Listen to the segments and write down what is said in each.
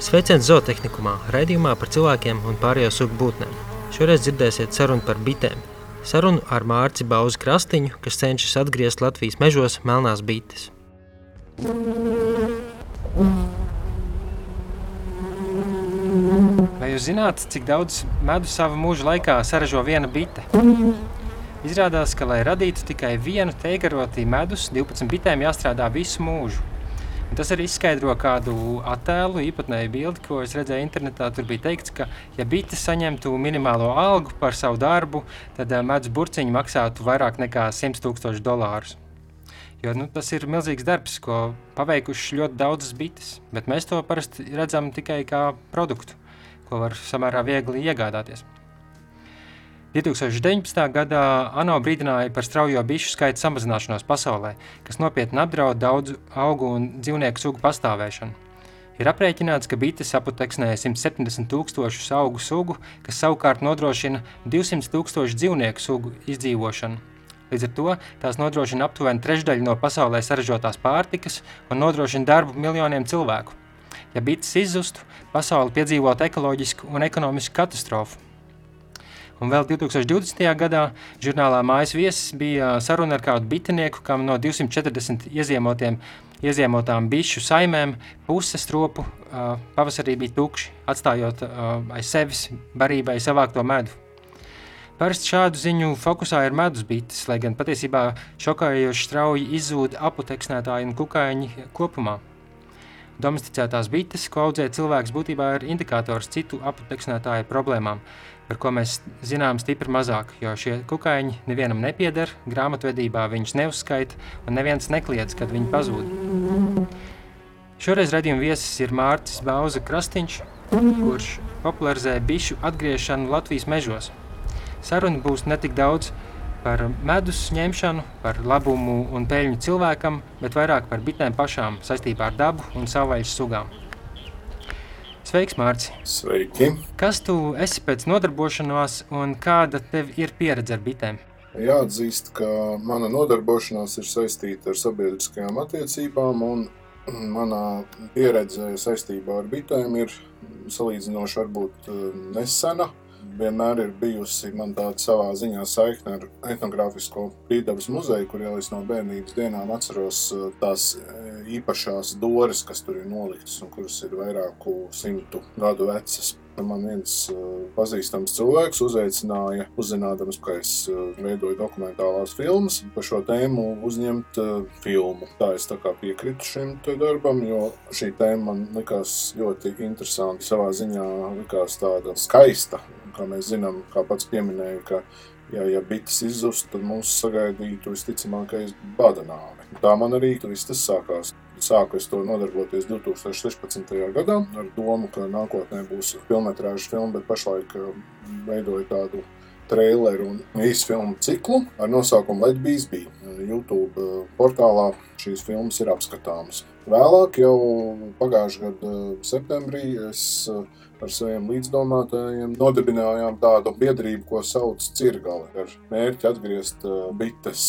Sveiciens zootehnikumā, raidījumā par cilvēkiem un pārējo sugu būtnēm. Šoreiz dzirdēsiet sarunu par bitēm. Sarunu ar Mārci Bauzu Krastiņu, kas cenšas atgriezt Latvijas mežos melnās bites. Vai jūs zināt, cik daudz medu savā mūža laikā saražo viena bite? Izrādās, ka, lai radītu tikai vienu teigarotī medus, 12 bitēm jāstrādā visu mūžu. Tas arī izskaidro kādu attēlu, īpatnēju bildi, ko es redzēju internetā. Tur bija teikts, ka, ja bite saņemtu minimālo algu par savu darbu, tad uh, medus burciņi maksātu vairāk nekā 100 tūkstoši dolārus. Jo, nu, tas ir milzīgs darbs, ko paveikuši ļoti daudzas bites, bet mēs to parasti redzam tikai kā produktu, ko var samērā viegli iegādāties. 2019. gadā ANO brīdināja par straujo bišu skaita samazināšanos pasaulē, kas nopietni apdraud daudzu augu un dzīvnieku sugu pastāvēšanu. Ir aprēķināts, ka bites aputeksnē 170 tūkstošus augu sugu, kas savukārt nodrošina 200 tūkstošu dzīvnieku sugu izdzīvošanu. Līdz ar to tās nodrošina aptuveni trešdaļu no pasaulē saražotās pārtikas un nodrošina darbu miljoniem cilvēku. Ja bites izzustu, pasauli piedzīvot ekoloģisku un ekonomisku katastrofu. Un vēl 2020. gadā žurnālā Mājas viesis bija saruna ar kādu bitinieku, kam no 240 ieziemotiem, ieziemotām bišu saimēm puse stropu uh, pavasarī bija tukši, atstājot uh, aiz sevis barībai savākto medu. Parasti šādu ziņu fokusā ir medus bites, lai gan patiesībā šokējoši strauji izzūd aputeksnētāji un kukaiņi kopumā. Domesticētās bites, ko audzē cilvēks, būtībā ir indikators citu aputeksnētāju problēmām, par ko mēs zinām stipri mazāk, jo šie kukaiņi nevienam nepieder, grāmatvedībā viņus neuzskaita un neviens nekliedz, kad viņi pazūd. Šoreiz redzījuma viesis ir Mārcis Bauza Krastiņš, kurš popularizē bišu atgriešanu Latvijas mežos. Saruna būs ne tik daudz par medus ņemšanu, par labumu un peļņu cilvēkam, bet vairāk par bitēm pašām saistībā ar dabu un savvaļas sugām. Sveiks, Mārcis! Sveiki! Kas tu esi pēc nodarbošanās un kāda tev ir pieredze ar bitēm? Jāatzīst, ka mana nodarbošanās ir saistīta ar sabiedriskajām attiecībām, un manā pieredze saistībā ar bitēm ir salīdzinoši varbūt nesena vienmēr ir bijusi man tāda savā ziņā saikne ar etnogrāfisko Pīdavas muzeju, kur jau es no bērnības dienām atceros tās īpašās doras, kas tur ir noliktas un kuras ir vairāku simtu gadu vecas. Man viens pazīstams cilvēks uzaicināja, uzzinādams, ka es veidoju dokumentālās filmas, par šo tēmu uzņemt filmu. Tā es tā kā piekritu šim darbam, jo šī tēma man likās ļoti interesanti. Savā ziņā likās tāda skaista, kā mēs zinām, kā pats pieminēja, ka, ja, ja bites izzust, tad mūs sagaidītu visticamākais bada nāve. Tā man arī viss tas sākās. Sāku es to nodarboties 2016. gadā ar domu, ka nākotnē būs filmetrāža filma, bet pašlaik veidoju tādu traileru un īsu filmu ciklu ar nosaukumu Let Bees Be. YouTube portālā šīs filmas ir apskatāmas. Vēlāk, jau pagājušā gada septembrī, es ar saviem līdzdomātājiem nodibinājām tādu biedrību, ko sauc Cirgali, ar mērķi atgriezt bites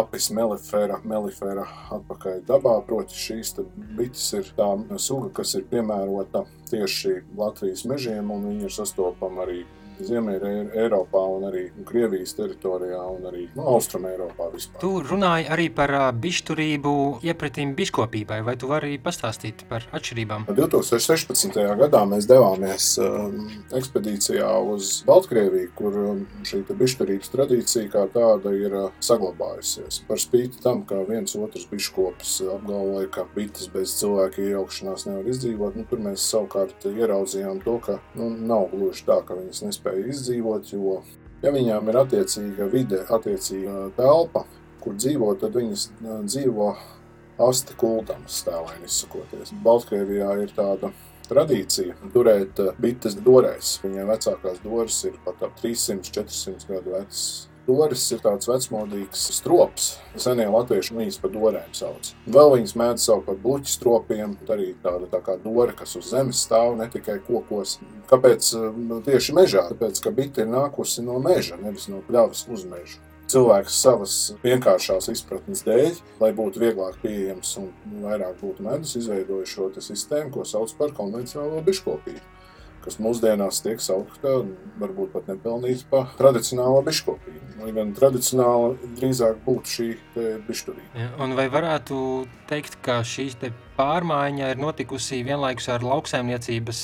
apis melifera, melifera atpakaļ dabā. Proti šīs bites ir tā suga, kas ir piemērota tieši Latvijas mežiem, un viņi ir sastopama arī Ziemeļā Eiropā un arī Krievijas teritorijā un arī nu, Austrum Eiropā vispār. Tu runāji arī par bišturību iepratīm biškopībai, vai tu vari pastāstīt par atšķirībām? 2016. gadā mēs devāmies um, ekspedīcijā uz Baltkrieviju, kur šī bišturības tradīcija kā tāda ir uh, saglabājusies. Par spīti tam, ka viens otrs biškopis apgalvoja, ka bites bez cilvēka iejaukšanās nevar izdzīvot, nu, tur mēs savukārt ieraudzījām to, ka nu, nav gluži tā, ka viņas nespēja nespēja izdzīvot, jo, ja viņām ir attiecīga vide, attiecīga telpa, kur dzīvo, tad viņas dzīvo asti kuldams, tēlēni izsakoties. Baltkrievijā ir tāda tradīcija turēt bites dorēs. Viņiem vecākās doras ir pat ap 300-400 gadu vecas. Doris ir tāds vecmodīgs strops. Senie latvieši viņus par dorēm sauc. Vēl viņas mēdz saukt par bluķu stropiem, arī tāda tā kā dora, kas uz zemes stāv, ne tikai kokos. Kāpēc tieši mežā? Tāpēc, ka bite ir nākusi no meža, nevis no pļavas uz mežu. cilvēks savas vienkāršās izpratnes dēļ, lai būtu vieglāk pieejams un vairāk būtu medus, izveidoja šo sistēmu, ko sauc par konvencionālo biškopību kas mūsdienās tiek saukta, varbūt pat nepelnīta par tradicionālo biškopību. Lai gan tradicionāli drīzāk būtu šī bišturība. Ja, un vai varētu teikt, ka šī pārmaiņa ir notikusi vienlaikus ar lauksaimniecības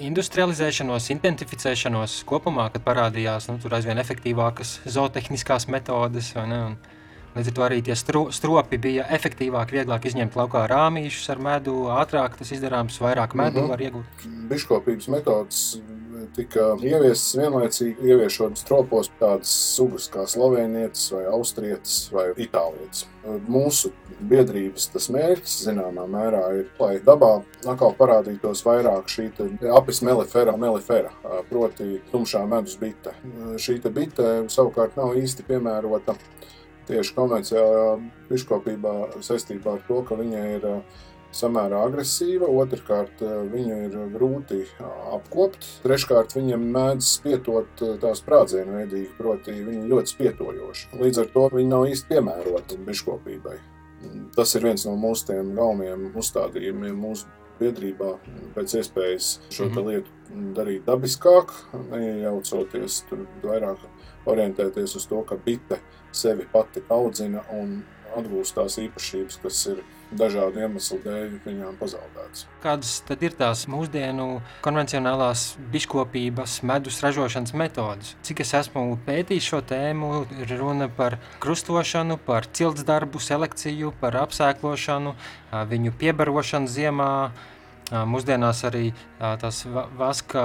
industrializēšanos, identificēšanos kopumā, kad parādījās nu, aizvien efektīvākas zootehniskās metodes? Līdz ar to arī tie stro, stropi bija efektīvāk, vieglāk izņemt laukā rāmīšus ar medu, ātrāk tas izdarāms, vairāk medu mm -hmm. var iegūt. Biškopības metodas tika ieviestas vienlaicīgi, ieviešot stropos tādas sugas kā slovēnietis vai austrietis vai itālietis. Mūsu biedrības tas mērķis zināmā mērā ir, lai dabā atkal parādītos vairāk šī apis melifera, melifera, proti tumšā medus bite. Šī bite savukārt nav īsti piemērota tieši konvencionālajā biškopībā saistībā ar to, ka viņa ir samērā agresīva, otrkārt viņu ir grūti apkopt, treškārt viņam mēdz spietot tās prādzienu veidīgi, proti viņi ļoti spietojoši. Līdz ar to viņi nav īsti piemēroti biškopībai. Tas ir viens no mūsu tiem galvenajiem uzstādījumiem mūsu biedrībā pēc iespējas šo mm -hmm. lietu darīt dabiskāk, neiejaucoties tur vairāk orientēties uz to, ka bite sevi pati audzina un atgūst tās īpašības, kas ir dažādu iemeslu dēļ viņām pazaudētas. Kādas tad ir tās mūsdienu konvencionālās biškopības medus ražošanas metodas? Cik es esmu pētījis šo tēmu, ir runa par krustošanu, par cilts darbu selekciju, par apsēklošanu, viņu piebarošanu ziemā, Mūsdienās arī tās vaska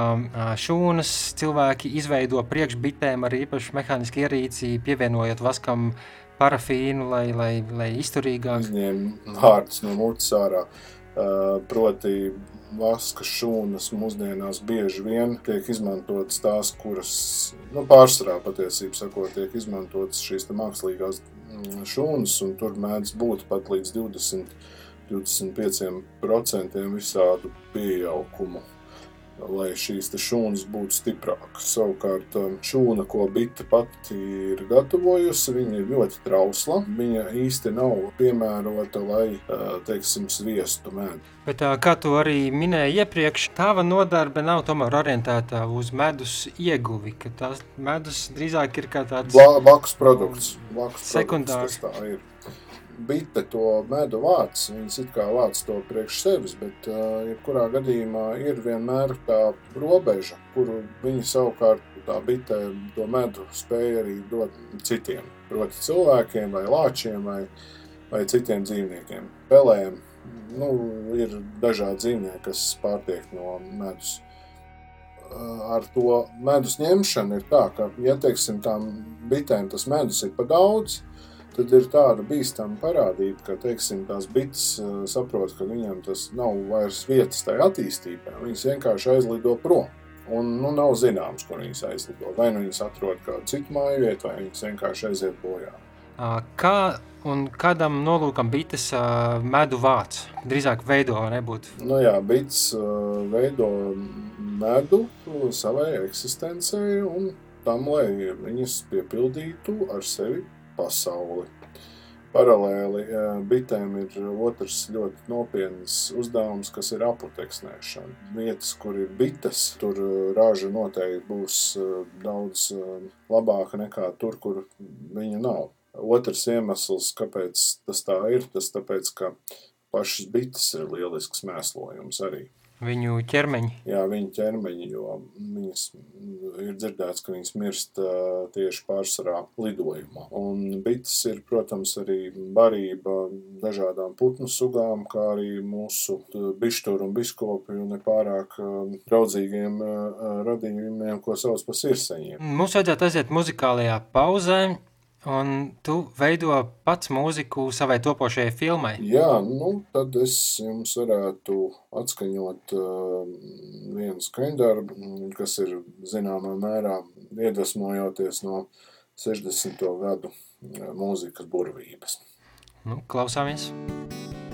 šūnas cilvēki izveido priekšbitēm ar īpašu mehānisku ierīci, pievienojot vaskam parafīnu, lai, lai, lai izturīgāk. Izņem vārdus no mutes ārā. Proti vaska šūnas mūsdienās bieži vien tiek izmantotas tās, kuras, nu, pārsvarā patiesībā sakot, tiek izmantotas šīs mākslīgās šūnas, un tur mēdz būt pat līdz 20 25% visādu pieaugumu, lai šīs šūnas būtu stiprākas. Savukārt, um, šūna, ko bite pati ir gatavojusi, viņa ir ļoti trausla. Viņa īsti nav piemērota, lai, uh, teiksim, sviestu medu. Bet, kā tu arī minēji iepriekš, tava nodarbe nav tomēr orientēta uz medus ieguvi, tās medus drīzāk ir kā tāds... Blakus produkts. Blakus sekundārs. Produkts, tā ir bite to medu vāc, viņas it kā vāc to priekš sevis, bet jebkurā gadījumā ir vienmēr tā robeža, kuru viņi savukārt tā bite to medu spēja arī dot citiem, proti cilvēkiem vai lāčiem vai, vai citiem dzīvniekiem. Pelēm, nu, ir dažādi dzīvnieki, kas pārtiek no medus. Ar to medus ņemšanu ir tā, ka, ja teiksim, tām bitēm tas medus ir pa daudz, tad ir tāda bīstama parādība, ka teiksim, tās bites saprot, ka viņiem tas nav vairs vietas tajā attīstībā. Viņas vienkārši aizlido prom. Un nu, nav zināms, kur viņas aizlido. Vai nu viņas atrod kādu citu māju vietu, vai viņas vienkārši aiziet bojā. Kā un kādam nolūkam bites medu vāc? Drīzāk veido, nebūtu. Nu jā, bites veido medu savai eksistencei un tam, lai viņas piepildītu ar sevi pasauli. Paralēli bitēm ir otrs ļoti nopietns uzdevums, kas ir apoteksnēšana. Vietas, kur ir bites, tur raža noteikti būs daudz labāka nekā tur, kur viņa nav. Otrs iemesls, kāpēc tas tā ir, tas tāpēc, ka pašas bites ir lielisks mēslojums arī. Viņu ķermeņi. Jā, viņu ķermeņi, jo viņas ir dzirdēts, ka viņas mirst tieši pārsvarā lidojumā. Un bites ir, protams, arī barība dažādām putnu sugām, kā arī mūsu bišturu un biskopi un nepārāk draudzīgiem radījumiem, ko sauc par sirseņiem. Mums vajadzētu aiziet muzikālajā pauzē. Un tu veido pats mūziku savai topošajai filmai. Jā, nu, tad es jums varētu atskaņot uh, vienu skaņdarbu, kas ir zināmā mērā iedvesmojoties no 60. gadu uh, mūzikas burvības. Nu, klausāmies! Klausāmies!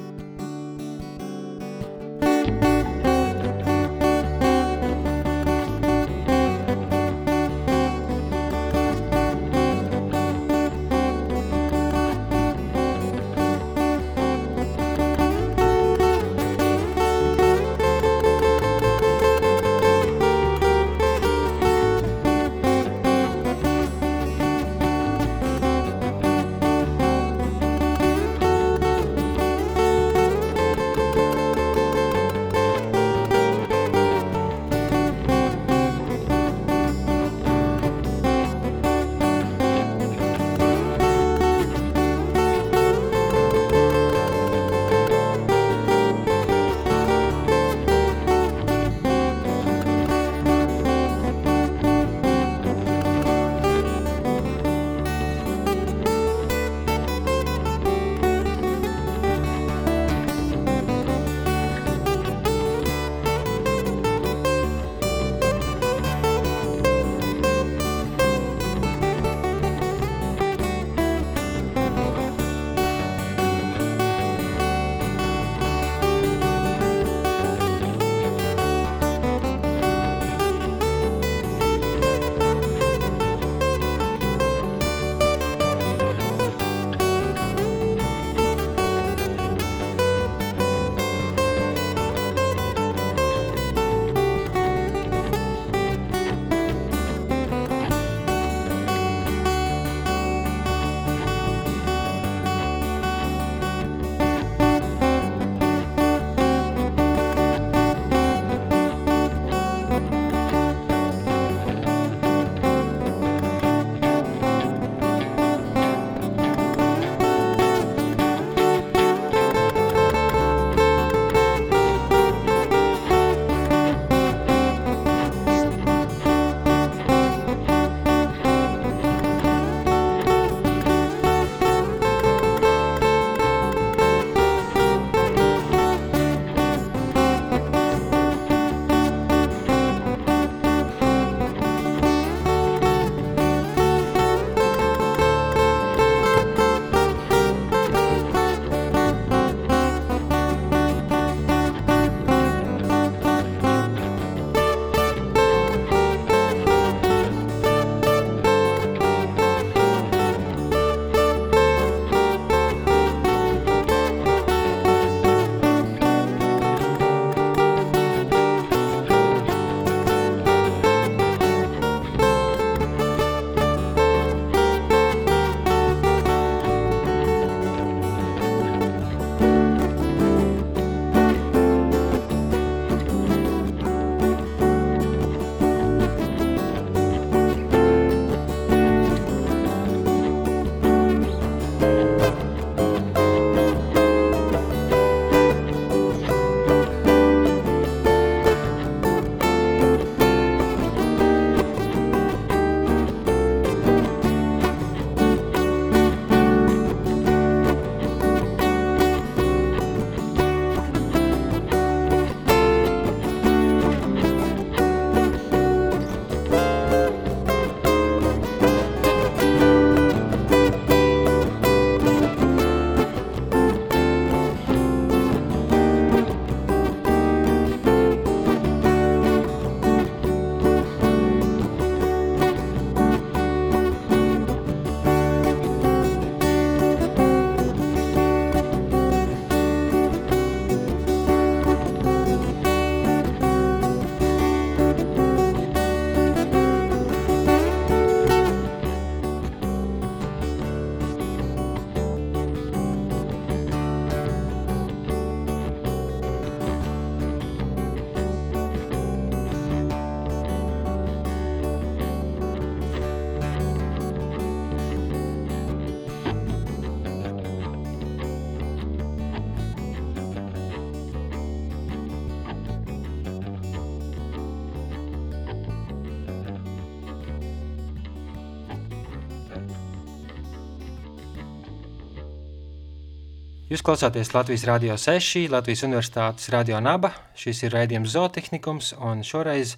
Jūs klausāties Latvijas Rādio 6, Latvijas Universitātes Radio Naba. Šis ir raidījums Zootehnikums un šoreiz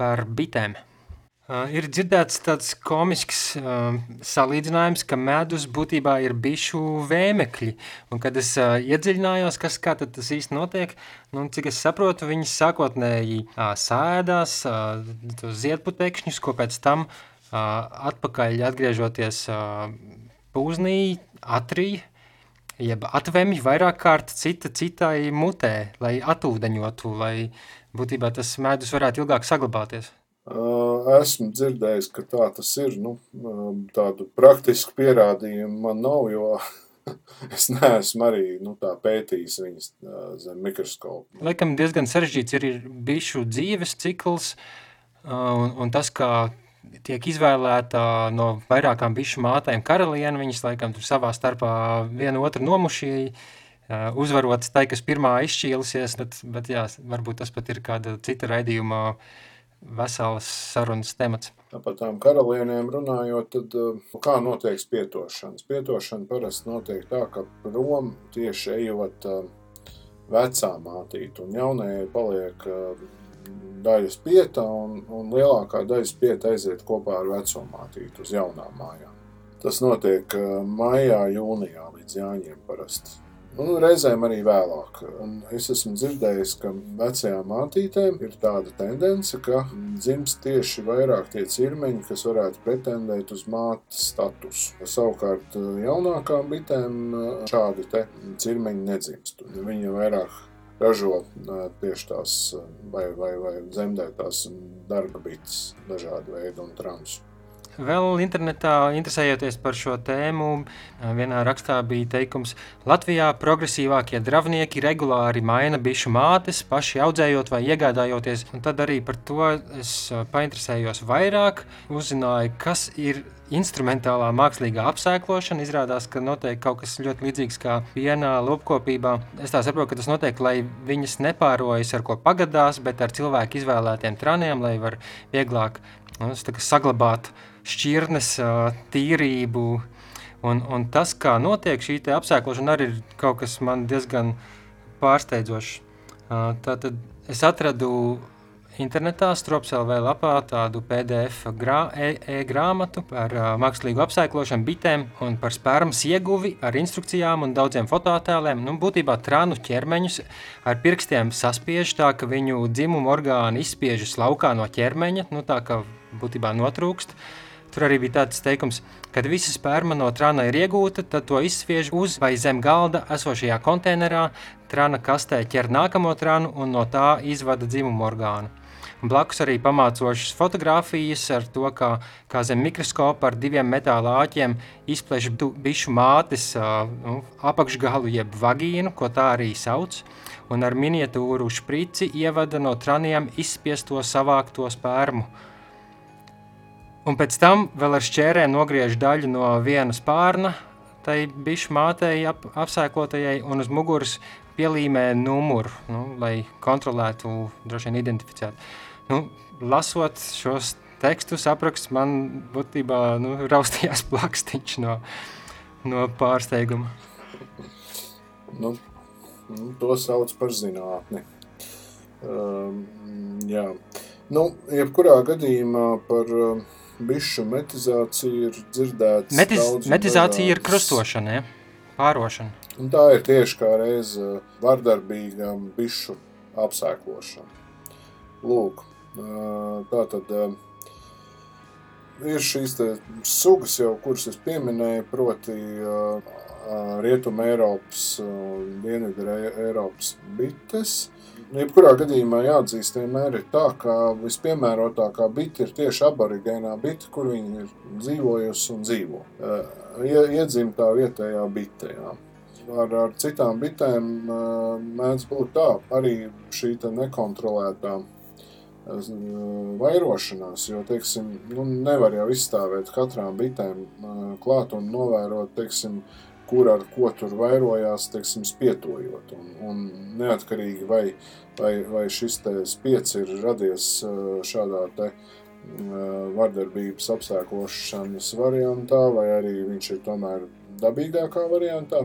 par bitēm. Uh, ir dzirdēts tāds komisks uh, salīdzinājums, ka medus būtībā ir bišu vēmekļi. Un kad es uh, iedziļinājos, kas tas īsti notiek, nu, cik es saprotu, viņas sākotnēji uh, sēdās uh, ziedputekšņus, ko pēc tam uh, atpakaļ atgriežoties uh, pūznī, atrīja, jeb atvemj vairāk kārt cita citai mutē, lai atūdeņotu, lai būtībā tas medus varētu ilgāk saglabāties. Esmu dzirdējis, ka tā tas ir. Nu, tādu praktisku pierādījumu man nav, jo es neesmu arī nu, pētījis viņas zem mikroskopa. Laikam diezgan sarežģīts ir bišu dzīves cikls un, un tas, kā tiek izvēlēta no vairākām bišu mātēm karaliene. Viņas laikam tur savā starpā vienu otru nomušīja. Uzvarot tai, kas pirmā izšķīlusies, bet, bet jā, varbūt tas pat ir kāda cita raidījuma vesels sarunas temats. Par tām karalienēm runājot, tad eh, kā notiek spietošanas? Spietošana parasti notiek tā, ka prom tieši ejot eh, vecā mātīte un jaunajai paliek eh, daļa spieta un, un lielākā daļa spieta aiziet kopā ar veco mātīti uz jaunām mājām. Tas notiek maijā, jūnijā līdz jāņiem parasti. Un reizēm arī vēlāk. Un es esmu dzirdējis, ka vecajām mātītēm ir tāda tendence, ka dzimst tieši vairāk tie cirmeņi, kas varētu pretendēt uz mātes statusu. Savukārt jaunākām bitēm šādi cirmeņi nedzimst. Viņi vairāk ražo tieši tās vai, vai, vai dzemdētās darba bites, dažādu veidu un transu. Vēl internetā interesējoties par šo tēmu, vienā rakstā bija teikums, Latvijā progresīvākie dravnieki regulāri maina bišu mātes, paši audzējot vai iegādājoties. Un tad arī par to es painteresējos vairāk, uzzināju, kas ir instrumentālā mākslīgā apsēklošana. Izrādās, ka notiek kaut kas ļoti līdzīgs kā pienā lopkopībā. Es tā saprotu, ka tas notiek, lai viņas nepārojas ar ko pagadās, bet ar cilvēku izvēlētiem traniem, lai var vieglāk nu, saglabāt šķirnes tīrību. Un, un tas, kā notiek šī apsēklošana, arī ir kaut kas man diezgan pārsteidzošs. Tātad es atradu internetā, Stropselvē lapā tādu PDF grā, e, e grāmatu par uh, mākslīgu apsaiklošanu bitēm un par spermas ieguvi ar instrukcijām un daudziem fotoattēliem. Nu, būtībā trānu ķermeņus ar pirkstiem saspiež tā, ka viņu dzimumu orgāni izspiežas laukā no ķermeņa, nu tā kā būtībā notrūkst. Tur arī bija tāds teikums, kad visa sperma no trāna ir iegūta, tad to izsviež uz vai zem galda esošajā konteinerā, trāna kastē ķer nākamo trānu un no tā izvada dzimumu orgānu. Blakus arī pamācošas fotografijas ar to, kā, kā zem mikroskopa ar diviem metāla āķiem izplēš bišu mātes nu, apakšgalu jeb vagīnu, ko tā arī sauc, un ar miniatūru šprici ievada no traniem izspiesto savākto spermu. Un pēc tam vēl ar šķērēm nogriež daļu no viena spārna, tai bišu mātei ap, apsēklotajai un uz muguras pielīmē numuru, nu, lai kontrolētu, droši vien identificētu. Nu, lasot šos tekstus, apraksts man būtībā nu, raustījās plakstiņš no, no pārsteiguma. Nu, nu, to sauc par zinātni. Um, jā. Nu, jebkurā gadījumā par uh, bišu metizācija ir dzirdēta. Metiz, metizācija ir krustošana, ja? pārošana. Un tā ir tieši kā reiz uh, vardarbīga bišu apsēklošana. Lūk, uh, tā tad uh, ir šīs sugas jau, kuras es pieminēju, proti Rietuma Eiropas Dienvidu Eiropas bites – jebkurā gadījumā jāatzīst, vienmēr ir tā, ka vispiemērotākā bita ir tieši aborigēnā bita, kur viņi ir dzīvojusi un dzīvo. Iedzimtā vietējā bite. Jā. Ar, ar citām bitēm mēdz būt tā, arī šī nekontrolētā vairošanās, jo, teiksim, nu, nevar jau izstāvēt katrām bitēm klāt un novērot, teiksim, kur ar ko tur vairojās, teiksim, spietojot. Un, un neatkarīgi vai, vai, vai šis spiets ir radies šādā te vardarbības apsēkošanas variantā, vai arī viņš ir tomēr dabīgākā variantā.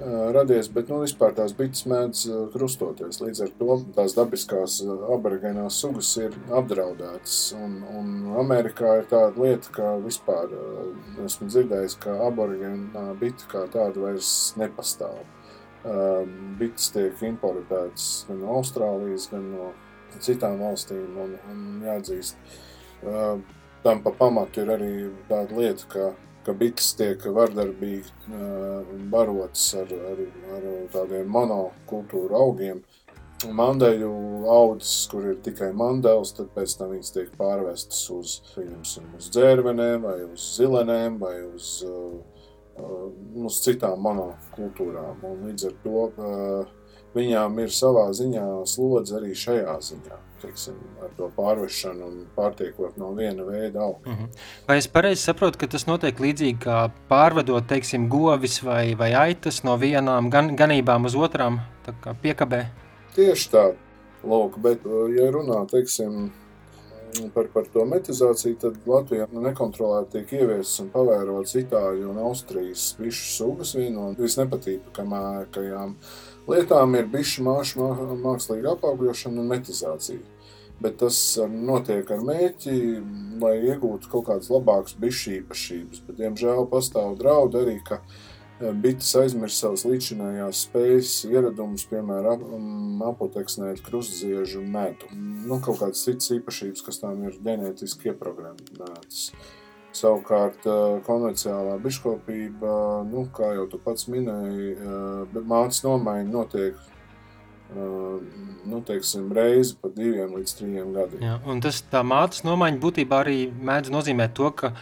Radies, bet nu, vispār tās bites mēdz krustoties. Līdz ar to tās dabiskās aborigēnās sugas ir apdraudētas. Un, un Amerikā ir tāda lieta, ka vispār esmu dzirdējis, ka aborigēnā bita kā tāda vairs nepastāv. Bites tiek importētas gan no Austrālijas, gan no citām valstīm. Un, un jāatzīst, tam pa pamatu ir arī tāda lieta, ka ka bites tiek vardarbīgi barotas ar, ar, ar tādiem monokultūru augiem. Mandeļu audzes, kur ir tikai mandels, tad pēc tam viņas tiek pārvestas uz, uz dzērvenēm, vai uz zilenēm, vai uz, uz citām monokultūrām. Un līdz ar to viņām ir savā ziņā slodze arī šajā ziņā teiksim, ar to pārvešanu un pārtiekot no viena veida auga. Mm -hmm. Vai es pareizi saprotu, ka tas notiek līdzīgi kā pārvedot, teiksim, govis vai, vai aitas no vienām gan, ganībām uz otrām piekabē? Tieši tā, lūk, bet ja runā, teiksim, par, par to metizāciju, tad Latvijā nekontrolēti tiek ieviestas un pavērotas Itāļu un Austrijas bišu sugas. Viena no visnepatīkamākajām lietām ir bišu māšu mākslīga apaugļošana un metizācija bet tas notiek ar mērķi, lai iegūtu kaut kādas labākas bišu īpašības. Bet, diemžēl pastāv draudi arī, ka eh, bites aizmirst savas līdzinājās spējas, ieradumus, piemēram, apoteksnēt krustziežu medu. Nu, kaut kādas citas īpašības, kas tām ir ģenētiski ieprogrammētas. Savukārt, eh, konvencionālā biškopība, nu, kā jau tu pats minēji, eh, mācības nomaiņa notiek nu, teiksim, reizi pa diviem līdz trim gadiem. Jā, un tas tā mātes nomaiņa būtībā arī mēdz nozīmēt to, ka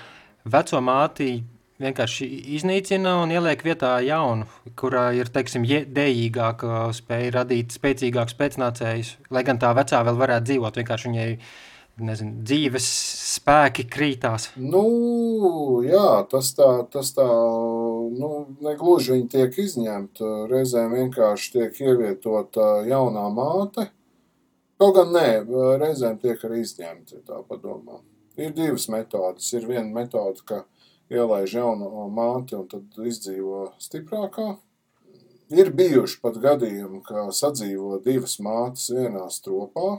veco māti vienkārši iznīcina un ieliek vietā jaunu, kurā ir, teiksim, dējīgāka spēja radīt spēcīgākus pēcnācējus, lai gan tā vecā vēl varētu dzīvot, vienkārši viņai nezinu, dzīves spēki krītās. Nu, jā, tas tā, tas tā nu, negluži viņi tiek izņemti. Reizēm vienkārši tiek ievietota jaunā māte. Kaut gan nē, reizēm tiek arī izņemti. Ir divas metodas. Ir viena metode, ka ielaiž jaunu māti un tad izdzīvo stiprākā. Ir bijuši pat gadījumi, ka sadzīvo divas mātes vienā stropā,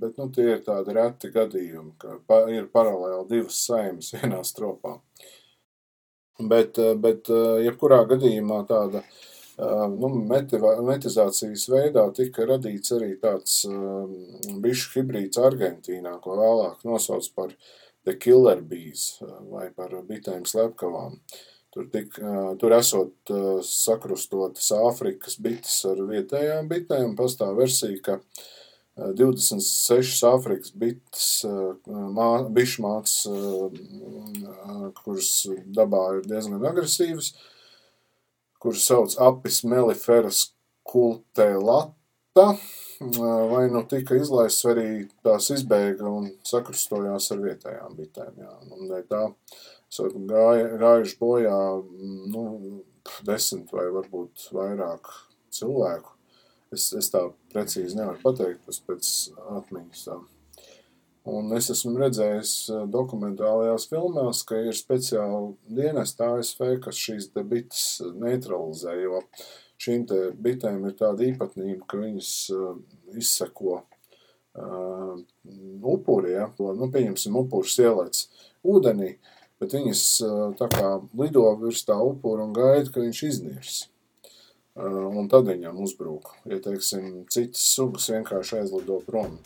bet nu, tie ir tādi reti gadījumi, ka ir paralēli divas saimas vienā stropā. Bet, eh, bet eh, jebkurā gadījumā tāda eh, nu, metizācijas veidā tika radīts arī tāds bišu hibrīds Argentīnā, ko vēlāk nosauc par The Killer Bees vai par bitēm slepkavām. Tur, tik, tur esot sakrustotas Āfrikas bites ar vietējām bitēm, pastāv versija, ka 26 Āfrikas bites, mā, bišu mātes, kuras dabā ir diezgan agresīvas, kuras sauc apis meliferas kultelata, vai nu tika izlaists, vai arī tās izbēga un sakrustojās ar vietējām bitēm. Jā. Un tā esot gāja, gājuši bojā nu, desmit vai varbūt vairāk cilvēku Es, es tā precīzi nevaru pateikt, tas pēc atmiņas tā. Un es esmu redzējis dokumentālajās filmās, ka ir speciāli dienesti ASV, kas šīs debitas neutralizē, jo šīm bitēm ir tāda īpatnība, ka viņas izseko uh, upuri, ja, nu, pieņemsim, upurs ielēc ūdenī, bet viņas uh, tā kā lido virs tā upura un gaida, ka viņš iznirs un tad viņam uzbrūk. Ja, teiksim, citas sugas vienkārši aizlido prom.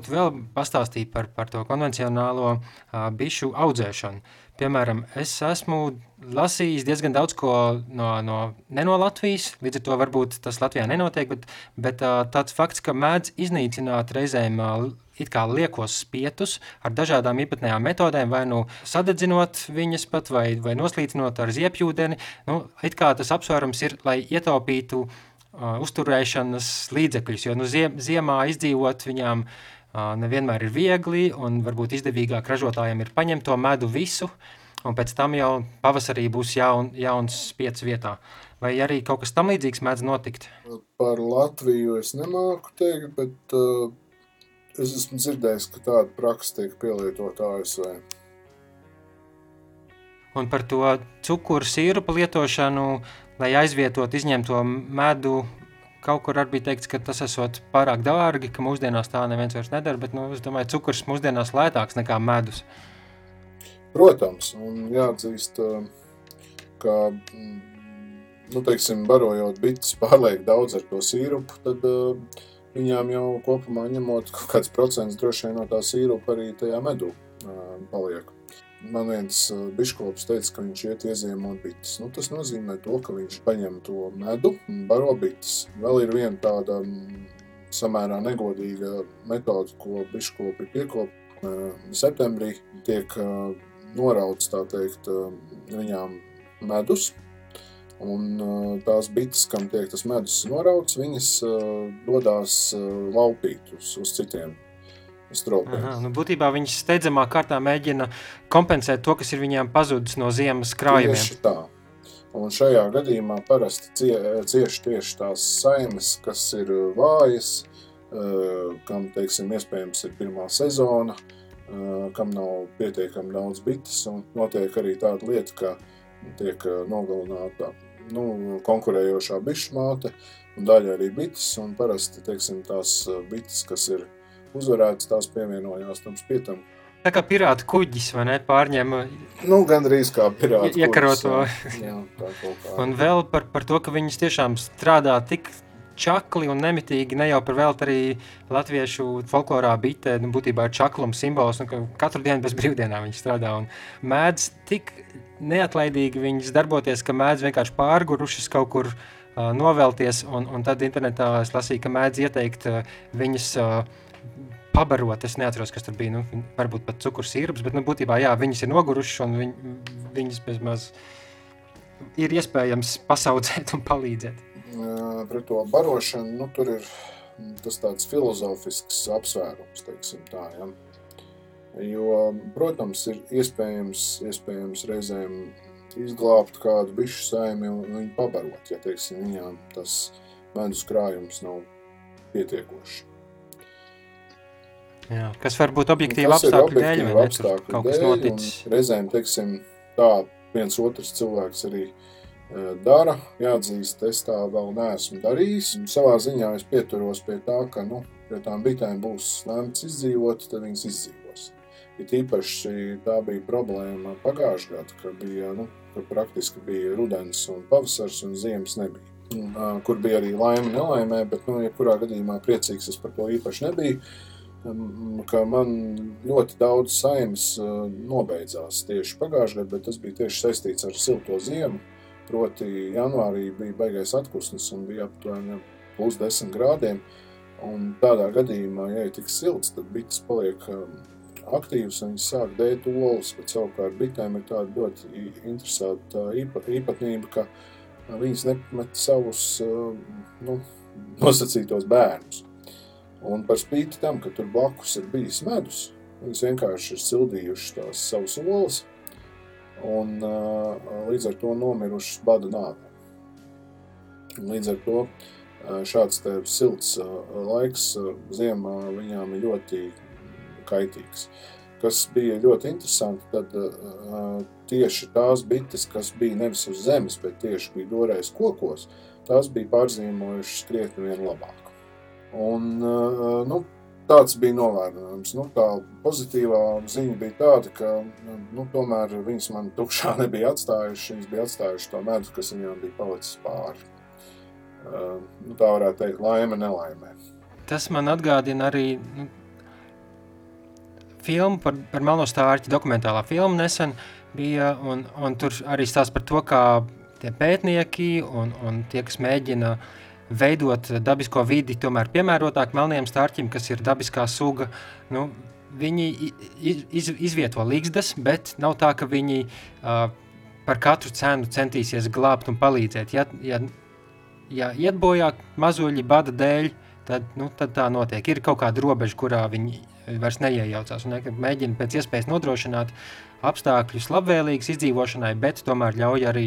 Varbūt vēl pastāstīt par, par to konvencionālo uh, bišu audzēšanu. Piemēram, es esmu lasījis diezgan daudz ko no, no, ne no Latvijas, līdz ar to varbūt tas Latvijā nenotiek, bet, bet uh, tāds fakts, ka mēdz iznīcināt reizēm uh, it kā liekos spietus ar dažādām īpatnējām metodēm, vai nu sadedzinot viņas pat, vai, vai noslīcinot ar ziepjūdeni, nu, it kā tas apsvērums ir, lai ietaupītu uh, uzturēšanas līdzekļus, jo nu, ziem, ziemā izdzīvot viņām nevienmēr ir viegli, un varbūt izdevīgāk ražotājiem ir paņemt to medu visu, un pēc tam jau pavasarī būs jaun, jauns spiecs vietā. Vai arī kaut kas tam līdzīgs mēdz notikt? Par Latviju es nemāku teikt, bet uh, es esmu dzirdējis, ka tāda praksa tiek pielietota ASV. Un par to cukuru sīrupu lietošanu, lai aizvietotu izņemto medu, kaut kur arī bija teikts, ka tas esot pārāk dārgi, ka mūsdienās tā neviens vairs nedara, bet nu, es domāju, cukurs mūsdienās lētāks nekā medus. Protams, un jāatzīst, ka, nu, teiksim, barojot bites pārliek daudz ar to sīrupu, tad uh, viņām jau kopumā ņemot kaut kāds procents droši vien no tā sīrupa arī tajā medū uh, paliek. Man viens uh, biškops teica, ka viņš iet ieziemot bites. Nu, tas nozīmē to, ka viņš paņem to medu un baro bites. Vēl ir viena tāda samērā negodīga metode, ko biškopi piekop. Septembrī tiek norauts, tā teikt, viņām medus, Un tās bites, kam tiek tas medus norauts, viņas dodās laupīt uz, uz citiem. Aha, nu būtībā viņas steidzamā kārtā mēģina kompensēt to, kas ir viņām pazudis no ziemas krājumiem. Tieši tā. Un šajā gadījumā parasti cie, cieši tieši tās saimes, kas ir vājas, kam, teiksim, iespējams ir pirmā sezona, kam nav pietiekami daudz bites, un notiek arī tāda lieta, ka tiek nogalināta nu, konkurējošā bišu māte un daļa arī bites, un parasti, teiksim, tās bites, kas ir uzvarētas, tās pievienojās tam spietam. Tā kā pirāta kuģis, vai ne, pārņem Nu, gandrīz kā pirāta iekaroto. jā. Tā kaut kā. Un vēl par, par to, ka viņas tiešām strādā tik čakli un nemitīgi, ne jau par velti arī latviešu folklorā bite, nu, būtībā ir čaklums simbols, un ka katru dienu bez brīvdienām viņi strādā un mēdz tik neatlaidīgi viņas darboties, ka mēdz vienkārši pārgurušas kaut kur uh, novelties, un, un tad internetā es lasīju, ka mēdz ieteikt uh, viņas uh, pabarot, es neatceros, kas tur bija, nu, varbūt pat cukurs sīrups, bet, nu, būtībā, jā, viņas ir nogurušas, un viņ, viņas bezmaz ir iespējams pasaudzēt un palīdzēt. Pret to barošanu, nu, tur ir tas tāds filozofisks apsvērums, teiksim tā, ja. Jo, protams, ir iespējams, iespējams reizēm izglābt kādu bišu saimi un viņu pabarot, ja, teiksim, viņām tas medus krājums nav pietiekošs. Jā, kas var būt objektīvi ir apstākļu dēļ, vai ne? Tur kaut kas noticis. Reizēm, teiksim, tā viens otrs cilvēks arī e, dara. Jāatzīst, es tā vēl neesmu darījis. Savā ziņā es pieturos pie tā, ka, nu, ja tām bitēm būs lemts izdzīvot, tad viņas izdzīvos. It īpaši tā bija problēma pagājušajā gadā, kad bija, nu, ka praktiski bija rudens un pavasars un ziemas nebija. Un, ā, Kur bija arī laime, nelaimē, bet, nu, jebkurā gadījumā priecīgs es par to īpaši nebiju um, ka man ļoti daudz saimnes uh, nobeidzās tieši pagājušajā gadā, bet tas bija tieši saistīts ar silto ziemu. Proti, janvārī bija baigais atpūsnis un bija aptuveni plus 10 grādiem. Un tādā gadījumā, ja ir tik silts, tad bites paliek um, aktīvas un viņas sāk dēt olas, bet savukārt bitēm ir tāda ļoti interesanta īpa, īpatnība, ka uh, viņas nepamet savus nu, nosacītos bērnus. Un par spīti tam, ka tur blakus ir bijis medus, viņas vienkārši ir sildījušas tās savas olas un līdz ar to nomirušas bada nāvē. Un Līdz ar to šāds te silts laiks ziemā viņām ir ļoti kaitīgs. Kas bija ļoti interesanti, tad uh, tieši tās bites, kas bija nevis uz zemes, bet tieši bija dorējas kokos, tās bija pārzīmojušas krietni vien labāk. Un, uh, nu, tāds bija novērojams. Nu, tā pozitīvā ziņa bija tāda, ka nu, tomēr viņas man tukšā nebija atstājušas. Viņas bija atstājušas to medu, kas viņām bija palicis pāri. Uh, nu, tā varētu teikt, laime nelaimē. tas man atgādina arī nu, filmu par, par Melno stārķi, dokumentālā filma nesen bija, un, un tur arī stāsta par to, kā tie pētnieki un, un tie, kas mēģina veidot dabisko vidi tomēr piemērotāk melniem stārķim, kas ir dabiskā suga, nu, viņi iz, izvieto līgstas, bet nav tā, ka viņi uh, par katru cenu centīsies glābt un palīdzēt. Ja, ja, ja iet bojā mazuļi bada dēļ, tad, nu, tad tā notiek. Ir kaut kāda robeža, kurā viņi vairs neiejaucās un mēģina pēc iespējas nodrošināt apstākļus labvēlīgas izdzīvošanai, bet tomēr ļauj arī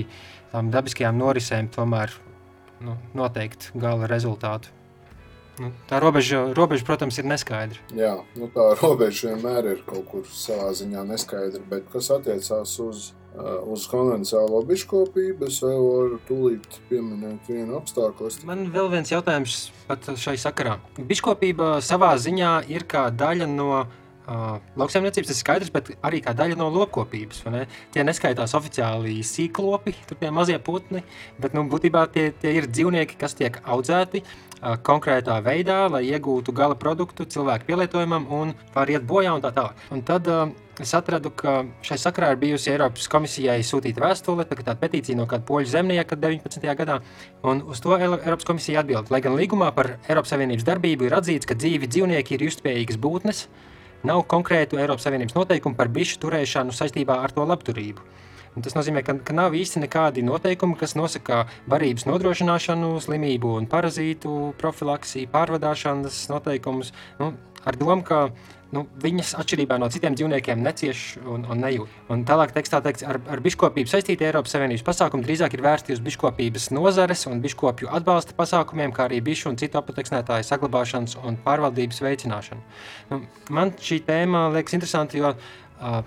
tām dabiskajām norisēm tomēr nu, noteikt gala rezultātu. Nu, tā robeža, robeža, protams, ir neskaidra. Jā, nu tā robeža vienmēr ir kaut kur savā ziņā neskaidra, bet kas attiecās uz, uh, uz konvencionālo biškopību, es vēl varu tūlīt pieminēt vienu apstākļu. Man vēl viens jautājums pat šai sakarā. Biškopība savā ziņā ir kā daļa no Uh, lauksaimniecības ir skaidrs, bet arī kā daļa no lopkopības. Ne? Tie neskaitās oficiāli sīklopi, tie mazie putni, bet nu, būtībā tie, tie ir dzīvnieki, kas tiek audzēti uh, konkrētā veidā, lai iegūtu gala produktu cilvēku pielietojumam un var iet bojā un tā tālāk. Un tad uh, es atradu, ka šai sakrā ir bijusi Eiropas komisijai sūtīta vēstule, tā tāda petīcija no kāda poļu zemnieka 19. gadā, un uz to Eiropas komisija atbild. Lai gan līgumā par Eiropas Savienības darbību ir atzīts, ka dzīvi dzīvnieki ir justspējīgas būtnes, Nav konkrētu Eiropas Savienības noteikumu par bišu turēšanu saistībā ar to labturību. Un tas nozīmē, ka, ka nav īsti nekādi noteikumi, kas nosaka barības nodrošināšanu, slimību un parazītu profilaksiju, pārvadāšanas noteikumus. Nu, ar domu, ka nu, viņas atšķirībā no citiem dzīvniekiem necieš un, un nejūt. Un tālāk tekstā teikts, ar, ar biškopību saistīti Eiropas Savienības pasākumi drīzāk ir vērsti uz biškopības nozares un biškopju atbalsta pasākumiem, kā arī bišu un citu apateksnētāju saglabāšanas un pārvaldības veicināšanu. Nu, man šī tēma liekas interesanti, jo uh,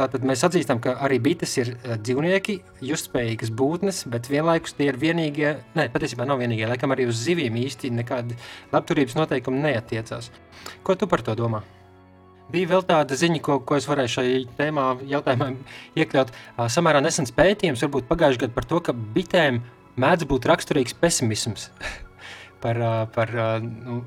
Tātad mēs atzīstam, ka arī bites ir dzīvnieki, justspējīgas būtnes, bet vienlaikus tie ir vienīgie, ne, patiesībā nav vienīgie, laikam arī uz zivīm īsti nekādi labturības noteikumi neatiecās. Ko tu par to domā? Bija vēl tāda ziņa, ko, ko es varēju šai tēmā, jautājumā iekļaut. Samērā nesens pētījums, varbūt pagājušajā gadā par to, ka bitēm mēdz būt raksturīgs pesimisms par, par nu,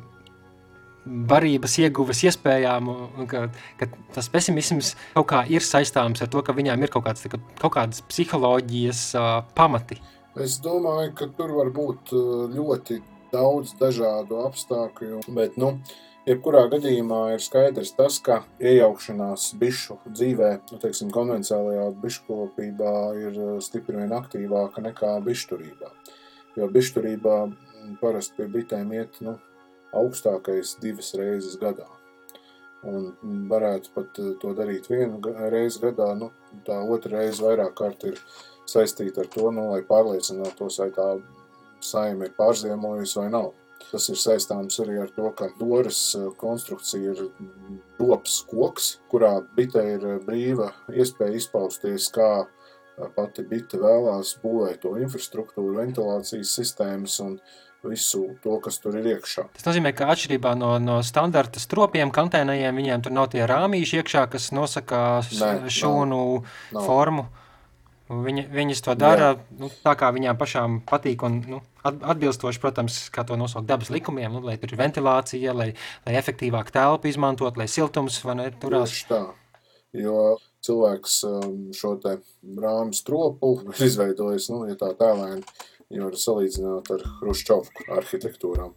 barības ieguves iespējām, un ka, ka tas pesimisms kaut kā ir saistāms ar to, ka viņām ir kaut, kāds, kaut kādas psiholoģijas uh, pamati. Es domāju, ka tur var būt ļoti daudz dažādu apstākļu, bet, nu, Jebkurā gadījumā ir skaidrs tas, ka iejaukšanās bišu dzīvē, nu, teiksim, konvencionālajā biškopībā ir stipri vien aktīvāka nekā bišturībā. Jo bišturībā parasti pie bitēm iet nu, augstākais divas reizes gadā. Un varētu pat eh, to darīt vienu reizi gadā, nu, tā otra reize vairāk kārt ir saistīta ar to, nu, lai pārliecinātos, vai tā saima ir pārziemojusi vai nav. Tas ir saistāms arī ar to, ka doras eh, konstrukcija ir lops koks, kurā bite ir eh, brīva iespēja izpausties, kā pati bite vēlās būvēt to infrastruktūru, ventilācijas sistēmas un visu to, kas tur ir iekšā. Tas nozīmē, ka atšķirībā no, no standarta stropiem, kantēnējiem, viņiem tur nav tie rāmīši iekšā, kas nosaka Nē, šūnu nav, nav. formu. Viņa, viņas to dara nu, tā, kā viņām pašām patīk. Un, nu, atbilstoši, protams, kā to nosaukt dabas likumiem, nu, lai tur ir ventilācija, lai, lai efektīvāk telpu izmantot, lai siltums ne, turās. Tieši tā, jo cilvēks um, šo te rāmu stropu ir izveidojis, nu, ja tā tēlēni, jo var salīdzināt ar Hruščovku arhitektūrām.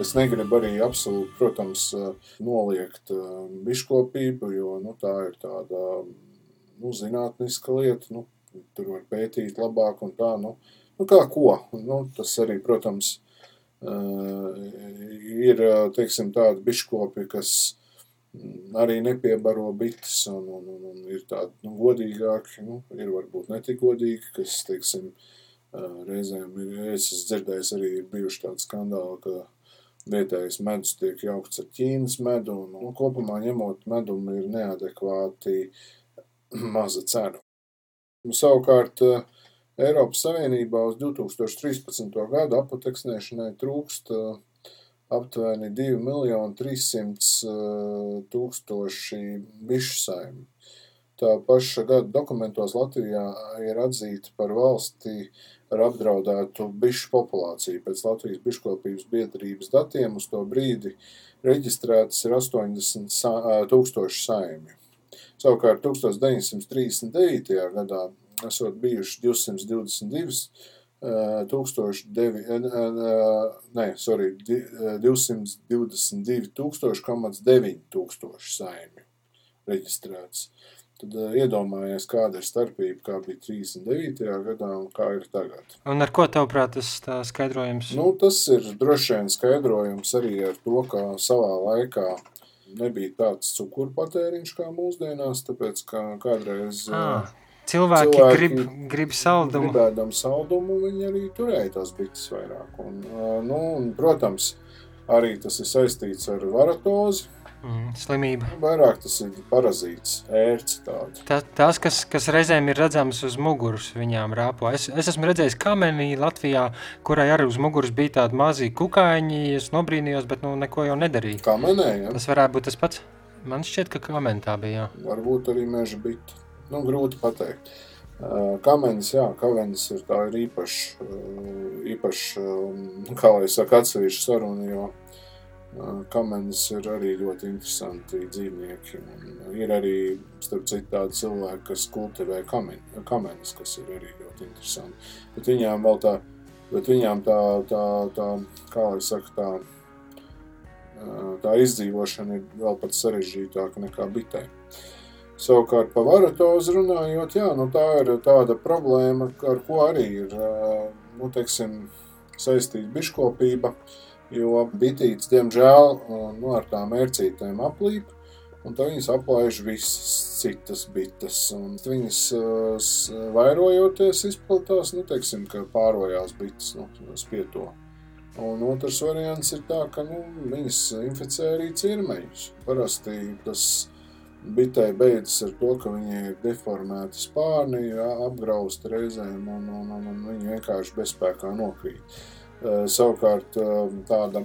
Es negribu arī absolūti, protams, noliegt biškopību, jo nu, tā ir tāda nu, zinātniska lieta. Nu, tur var pētīt labāk un tā. Nu, nu kā ko? Nu, tas arī, protams, ir teiksim, tādi biškopi, kas arī nepiebaro bites un, un, un, un ir tādi nu, godīgāki, nu, ir varbūt netik godīgi, kas, teiksim, reizēm ir, es esmu dzirdējis arī bijuši tādi skandāli, ka vietējais medus tiek jaukts ar Ķīnas medu, un, un kopumā ņemot medumu ir neadekvāti maza cena. Savukārt Eiropas Savienībā uz 2013. gadu apoteksnēšanai trūkst aptuveni 2 miljoni 300 tūkstoši bišu saimi. Tā paša gada dokumentos Latvijā ir atzīta par valsti ar apdraudētu bišu populāciju. Pēc Latvijas biškopības biedrības datiem uz to brīdi reģistrētas ir 80 tūkstoši saimju. Savukārt 1939. gadā esot bijuši 222 tūkstoši, devi, ne, sorry, 222 tūkstoši, komats 9 tūkstoši saimju reģistrēts. Tad iedomājies, kāda ir starpība, kā bija 39. gadā un kā ir tagad. Un ar ko tavuprāt tas tā skaidrojums? Nu, tas ir droši vien skaidrojums arī ar to, ka savā laikā nebija tāds cukuru patēriņš kā mūsdienās, tāpēc kā kādreiz ah, cilvēki, cilvēki grib, grib saldumu. Gribēdam saldumu, viņi arī turēja tās bites vairāk. Un, nu, un, protams, arī tas ir saistīts ar varatozi, Mm, slimība. Vairāk tas ir parazīts, ērts. Tā, tās, kas, kas reizēm ir redzamas uz muguras, viņām rāpo. Es, es esmu redzējis kamenī Latvijā, kurai arī uz muguras bija tādi mazi kukaiņi, es nobrīnījos, bet nu neko jau nedarīju. Kamenē, ja? Tas varētu būt tas pats. Man šķiet, ka kamenī tā bija, jā. Varbūt arī meža bita. Nu, grūti pateikt. Kamenis, jā, kamenis ir tā ir īpaši, īpaši, kā lai saka, atsevišķa saruna, jo Kamenis ir arī ļoti interesanti dzīvnieki. Un ir arī, starp citu, tādi cilvēki, kas kultivē kamenis, kas ir arī ļoti interesanti. Bet viņām vēl tā, bet viņām tā, tā, tā kā lai saka, tā, tā izdzīvošana ir vēl pat sarežģītāka nekā bitē. Savukārt par varatozu runājot, jā, nu tā ir tāda problēma, ar ko arī ir, nu, teiksim, saistīta biškopība, uh, jo bitītes, diemžēl, nu, ar tām mērcītēm aplīp, un tad viņas aplaiž visas citas bites, un viņas vairojoties izplatās, nu, teiksim, ka pārojās bites, nu, spieto. Un otrs variants ir tā, ka, nu, viņas inficē arī cirmeņus. Parasti tas bitei beidzas ar to, ka viņai ir deformēti spārni, apgrausti reizēm, un, un, un, un viņi vienkārši bezspēkā nokrīt. Eh, savukārt eh, tāda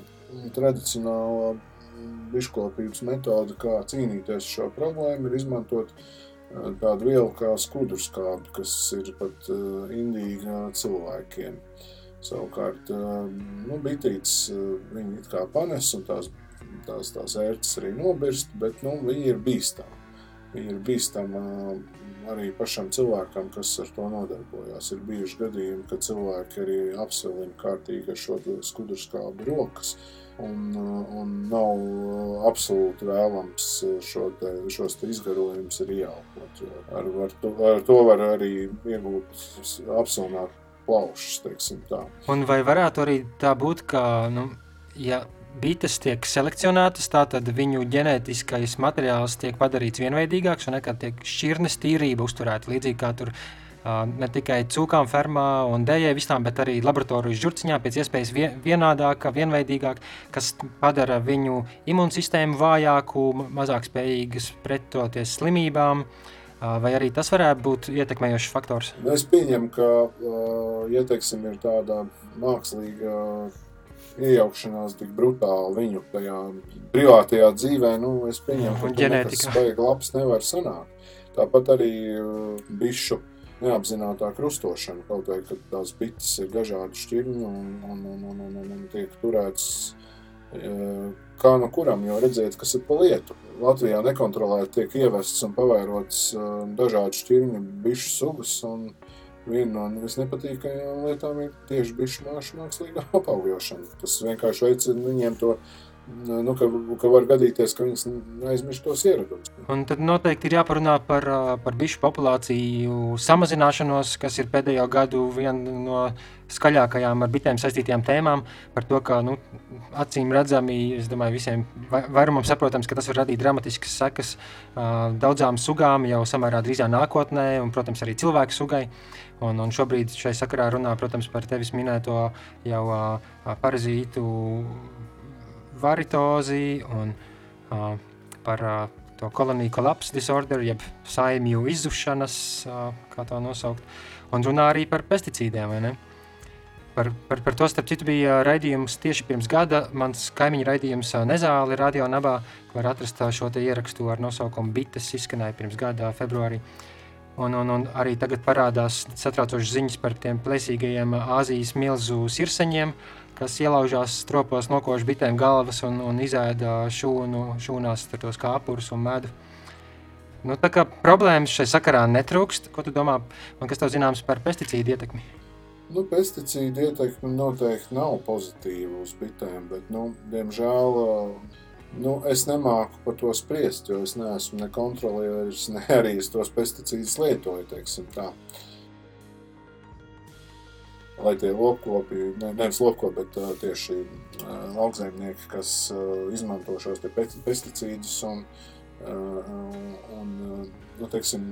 tradicionāla biškopības metode, kā cīnīties ar šo problēmu, ir izmantot eh, tādu vielu kā skudurskābi, kas ir pat indīga cilvēkiem. Savukārt, nu, bitītes viņi it kā panes un tās, tās, tās ērces arī nobirst, bet nu, viņi ir bīstami. Viņi ir bīstami arī pašam cilvēkam, kas ar to nodarbojās. Ir bijuši gadījumi, kad cilvēki arī apselina kārtīgi ar šo skudurskābu rokas, un, un nav absolūti vēlams šo te, šos te izgarojumus arī ieelpot. Ar, ar, to, ar to var arī iegūt apsilnāt plaušas, teiksim tā. Un vai varētu arī tā būt, ka, nu, ja bites tiek selekcionētas, tātad viņu ģenētiskais materiāls tiek padarīts vienveidīgāks un nekā tiek šķirnes tīrība uzturēta līdzīgi kā tur ne tikai cūkām fermā un dējai visām, bet arī laboratorijas žurciņā pēc iespējas vienādāka, vienveidīgāk, kas padara viņu imunsistēmu vājāku, mazāk spējīgas pretoties slimībām, vai arī tas varētu būt ietekmējošs faktors? Es pieņemu, ka, ja teiksim, ir tāda mākslīga iejaukšanās tik brutāli viņu tajā privātajā dzīvē, nu, es pieņemu, ka nekas baigi labs nevar sanākt. Tāpat arī uh, bišu neapzinātā krustošana, kaut vai, kad tās bites ir dažādi šķirņi un, un, un, un, un, un, un tiek turēts uh, kā no kuram, jo redziet, kas ir pa lietu. Latvijā nekontrolēti tiek ievests un pavairots uh, dažādi šķirņu bišu sugas, un viena no visnepatīkamākajām lietām ir tieši bišu mākslīgā apaugošana. Tas vienkārši veicina viņiem to nu, ka, ka var gadīties, ka viņas aizmirst tos ieradumus. Un tad noteikti ir jāparunā par, par bišu populāciju samazināšanos, kas ir pēdējo gadu viena no skaļākajām ar bitēm saistītajām tēmām. Par to, ka nu, acīm redzami, es domāju, visiem vairumam saprotams, ka tas var radīt dramatiskas sekas daudzām sugām jau samērā drīzā nākotnē, un, protams, arī cilvēku sugai. Un, un šobrīd šai sakarā runā, protams, par tevis minēto jau uh, parazītu varitozi un uh, par uh, to koloniju kolapsu disorder, jeb saimju izzušanas, uh, kā to nosaukt, un runā arī par pesticīdiem, vai ne? Par, par, par to, starp citu, bija raidījums tieši pirms gada. Mans kaimiņu raidījums Nezāli radio nabā, var atrast šo te ierakstu ar nosaukumu Bites izskanēja pirms gada februārī. Un, un, un arī tagad parādās satraucošas ziņas par tiem plēsīgajiem Āzijas milzu sirseņiem, uh, kas ielaužās stropos, nokož bitēm galvas un, un izēda šūnu, šūnās tos kāpurus un medu. Nu, tā kā problēmas šai sakarā netrūkst, ko tu domā, un kas tev zināms par pesticīdu ietekmi? Nu, pesticīdu ietekme noteikti nav pozitīva uz bitēm, bet, nu, diemžēl, nu, es nemāku par to spriest, jo es neesmu ne kontrolieris, ne arī es tos pesticīdus lietoju, lai tie lopkopi, ne, nevis lopkopi, bet uh, tieši uh, lauksaimnieki, kas uh, izmanto šos pesticīdus un, un nu, teiksim,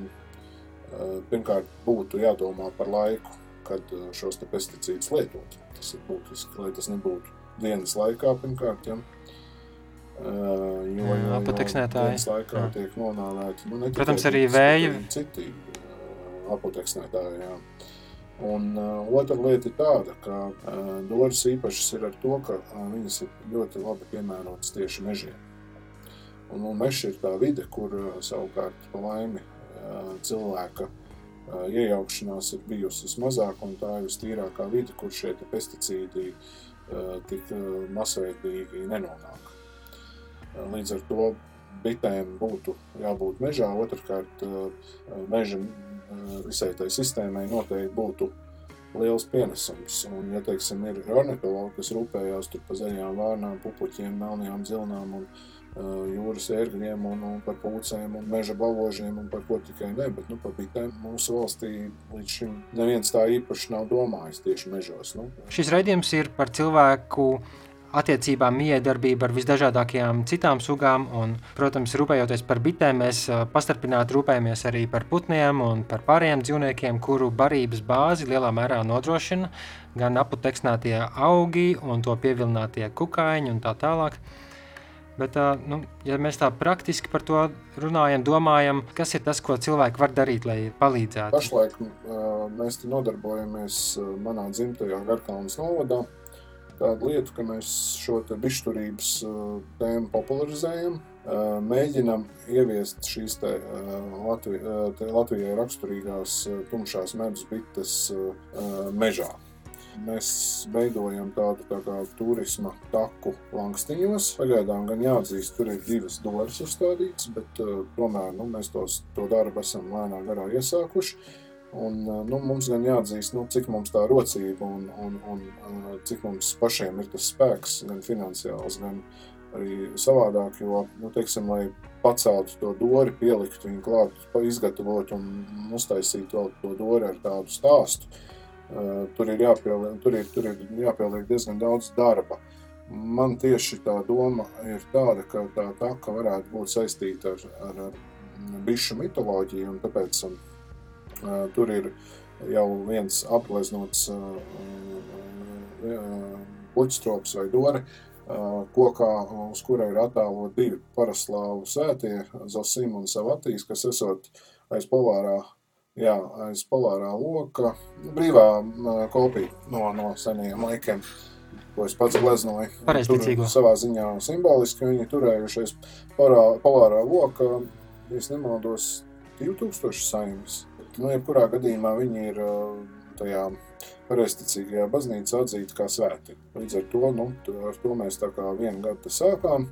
pirmkārt būtu jādomā par laiku, kad šos pesticīdus lietot. Tas ir būtiski, lai tas nebūtu dienas laikā pirmkārt, ja. Jo. Dienas laikā jā. tiek nonāvēti, nu, Protams, arī vēja. Citi apoteksnētāji, jā. Un uh, otra lieta ir tāda, ka uh, dārza īpašas ir ar to, ka uh, viņas ir ļoti labi piemērotas tieši mežiem. Un, un mežs ir tā vide, kur uh, savukārt pa laimi uh, cilvēka uh, iejaukšanās ir bijusi vismazāk, un tā ir vistīrākā vide, kur šie pesticīdi uh, tik uh, masveidīgi nenonāk. Līdz ar to bitēm būtu jābūt mežā, otrkārt uh, meža visai tai sistēmai noteikti būtu liels pienesums. Un, ja teiksim, ir ornitologi, kas rūpējās par zaļām vārnām, pupuķiem, melnajām zilnām un uh, jūras ērgļiem un, un par pūcēm un meža baložiem un par ko tikai ne, bet nu, par bitēm mūsu valstī līdz šim neviens tā īpaši nav domājis tieši mežos. Nu. Šis raidījums ir par cilvēku attiecībām miedarbība ar visdažādākajām citām sugām, un, protams, rūpējoties par bitēm, mēs pastarpināti rūpējamies arī par putniem un par pārējiem dzīvniekiem, kuru barības bāzi lielā mērā nodrošina gan aputeksnētie augi un to pievilinātie kukaiņi un tā tālāk. Bet, nu, ja mēs tā praktiski par to runājam, domājam, kas ir tas, ko cilvēki var darīt, lai palīdzētu? Pašlaik mēs nodarbojamies manā dzimtajā Garkalnas novadā tādu lietu, ka mēs šo bišķurības uh, tēmu popularizējam, uh, mēģinam ieviest šīs te, uh, Latvi, te Latvijai raksturīgās tumšās medus bites mežā. Mēs veidojam tādu tā kā turisma taku lankstiņos. Pagaidām gan jāatzīst, tur ir divas doras uzstādītas, bet tomēr nu, mēs tos, to darbu esam lēnā garā iesākuši. Un, nu, mums gan jāatzīst, nu, cik mums tā rocība un, un, un cik mums pašiem ir tas spēks, gan finansiāls, gan arī savādāk. Jo, nu, teiksim, lai paceltu to dori, pielikt viņu klāt, izgatavot un uztaisīt vēl to dori ar tādu stāstu, tur ir jāpieliek, tur ir, tur ir jāpieliek diezgan daudz darba. Man tieši tā doma ir tāda, ka tā taka varētu būt saistīta ar, ar, ar bišu mitoloģiju, un tāpēc Tur ir jau viens apleznots puķistrops vai dore, kokā, uz kura ir attēlot divi paraslāvu sētie, Zosim un Savatīs, kas esot aiz polārā, jā, aiz polārā loka, brīvā kopija no, no senajiem laikiem ko es pats gleznoju. Pareizticīgo. Savā ziņā simboliski viņi turējušies polārā, polārā loka, ja nemaldos, 2000 saimas. Nu, jebkurā gadījumā viņi ir tajā pareizticīgajā baznīcā atzīti kā svēti. Līdz ar to, nu, ar to mēs tā kā vienu gadu sākām.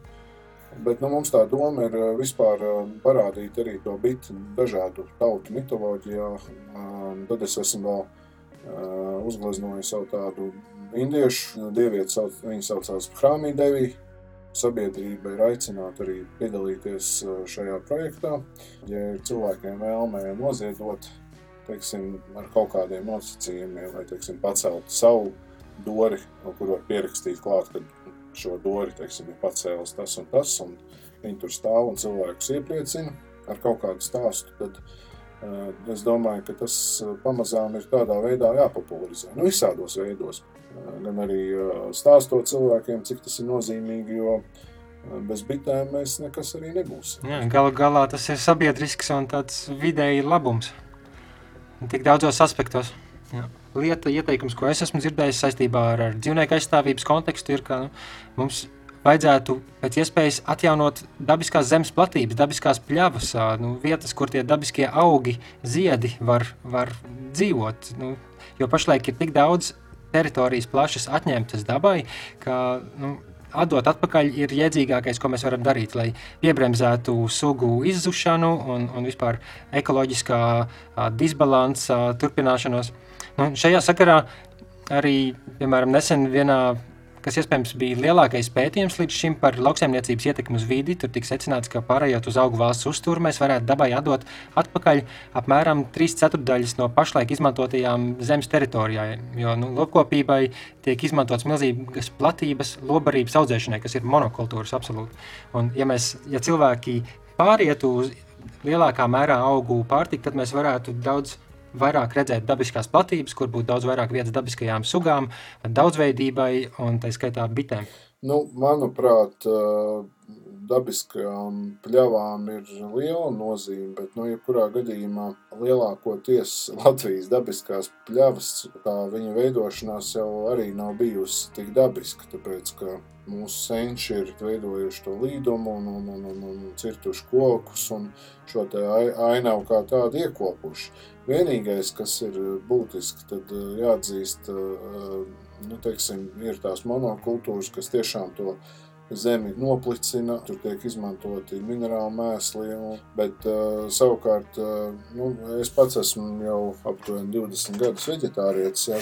Bet nu, mums tā doma ir vispār parādīt arī to bitu dažādu tautu mitoloģijā. Tad es esmu vēl uzgleznojis savu tādu indiešu dievieti, sauc, viņa saucās Hrāmī Devī. Sabiedrība ir aicināta arī piedalīties šajā projektā. Ja ir cilvēkiem vēlmē noziedot, teiksim, ar kaut kādiem nosacījumiem, vai teiksim, pacelt savu dori, kur var pierakstīt klāt, ka šo dori teiksim, ir pacēlis tas un tas, un viņi tur stāv un cilvēkus iepriecina ar kaut kādu stāstu, tad uh, es domāju, ka tas pamazām ir tādā veidā jāpopularizē. Nu, visādos veidos. Gan arī stāstot cilvēkiem, cik tas ir nozīmīgi, jo bez bitēm mēs nekas arī nebūsim. Jā, galu galā tas ir sabiedrisks un tāds vidēji labums. Tik daudzos aspektos. Jā. Lieta, ieteikums, ko es esmu dzirdējis saistībā ar, ar dzīvnieku aizstāvības kontekstu, ir, ka nu, mums vajadzētu pēc iespējas atjaunot dabiskās zemes platības, dabiskās pļavas, nu, vietas, kur tie dabiskie augi, ziedi var, var dzīvot. Nu, jo pašlaik ir tik daudz teritorijas plašas atņemtas dabai, ka nu, atdot atpakaļ ir jēdzīgākais, ko mēs varam darīt, lai piebremzētu sugu izzušanu un, un vispār ekoloģiskā disbalansa turpināšanos. Nu, šajā sakarā arī, piemēram, nesen vienā kas iespējams bija lielākais pētījums līdz šim par lauksaimniecības ietekmi uz vidi. Tur tika secināts, ka pārējot uz augu valsts uzturu, mēs varētu dabai atdot atpakaļ apmēram 3 ceturdaļas no pašlaik izmantotajām zemes teritorijām. Jo nu, lopkopībai tiek izmantotas milzīgas platības lobarības audzēšanai, kas ir monokultūras absolūti. Un, ja, mēs, ja cilvēki pārietu uz lielākā mērā augu pārtiku, tad mēs varētu daudz vairāk redzēt dabiskās platības, kur būtu daudz vairāk vietas dabiskajām sugām, daudzveidībai un tā skaitā bitēm? Nu, manuprāt, dabiskajām pļavām ir liela nozīme, bet, nu, jebkurā gadījumā lielākoties Latvijas dabiskās pļavas, tā viņa veidošanās jau arī nav bijusi tik dabiska, tāpēc, ka mūsu senči ir veidojuši to līdumu un, un, un, un, un cirtuši kokus un šo te ainavu kā tādu iekopuši. Vienīgais, kas ir būtiski, tad jāatzīst, nu, teiksim, ir tās monokultūras, kas tiešām to zemi noplicina, tur tiek izmantoti minerāli mēsli, bet savukārt nu, es pats esmu jau aptuveni 20 gadus veģetārietis, ja,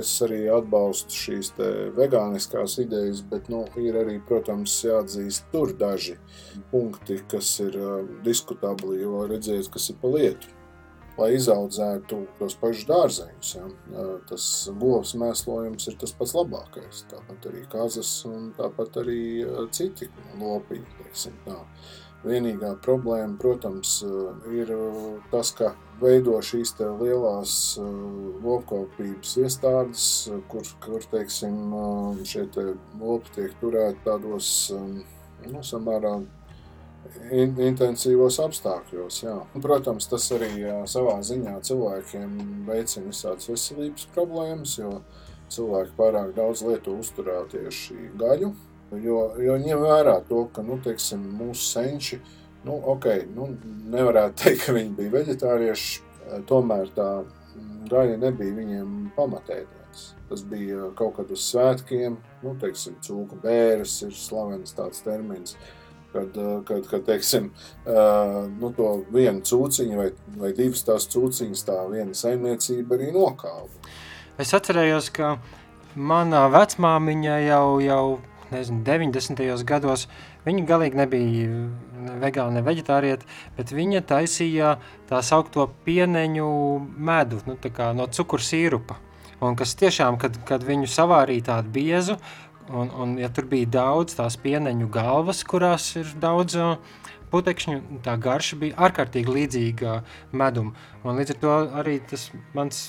es arī atbalstu šīs te vegāniskās idejas, bet nu, ir arī, protams, jāatzīst tur daži punkti, kas ir diskutabli, jo redziet, kas ir pa lietu lai izaudzētu tos pašus dārzeņus. Ja. Tas govs mēslojums ir tas pats labākais. Tāpat arī kazas un tāpat arī citi lopiņi. Vienīgā problēma, protams, ir tas, ka veido šīs lielās lopkopības iestādes, kur, kur teiksim, šie te lopi tiek turēti tādos nu, samērā in, intensīvos apstākļos. Jā. Protams, tas arī savā ziņā cilvēkiem veicina visādas veselības problēmas, jo cilvēki pārāk daudz lieto uzturā tieši gaļu. Jo, jo ņem vērā to, ka nu, teiksim, mūsu senči, nu, okay, nu, nevarētu teikt, ka viņi bija veģetārieši, tomēr tā gaļa nebija viņiem pamatēdienas. Tas bija kaut kad uz svētkiem, nu, teiksim, cūku bēres ir slavens tāds termins. Uh, kad, eh, kad, kad teiksim, eh, nu, to vienu cūciņu vai, vai divas tās cūciņas, tā viena saimniecība arī nokāva. Es atcerējos, ka manā vecmāmiņa jau, jau nezinu, 90. gados, viņa galīgi nebija vegāna, ne veģetārieta, bet viņa taisīja tā saukto pieneņu medu, nu, no cukuru sīrupa. Un kas tiešām, kad, kad viņu savārīja tādu biezu, Un, un, ja tur bija daudz tās pieneņu galvas, kurās ir daudz putekšņu, tā garša bija ārkārtīgi līdzīga medum. Un līdz ar to arī tas mans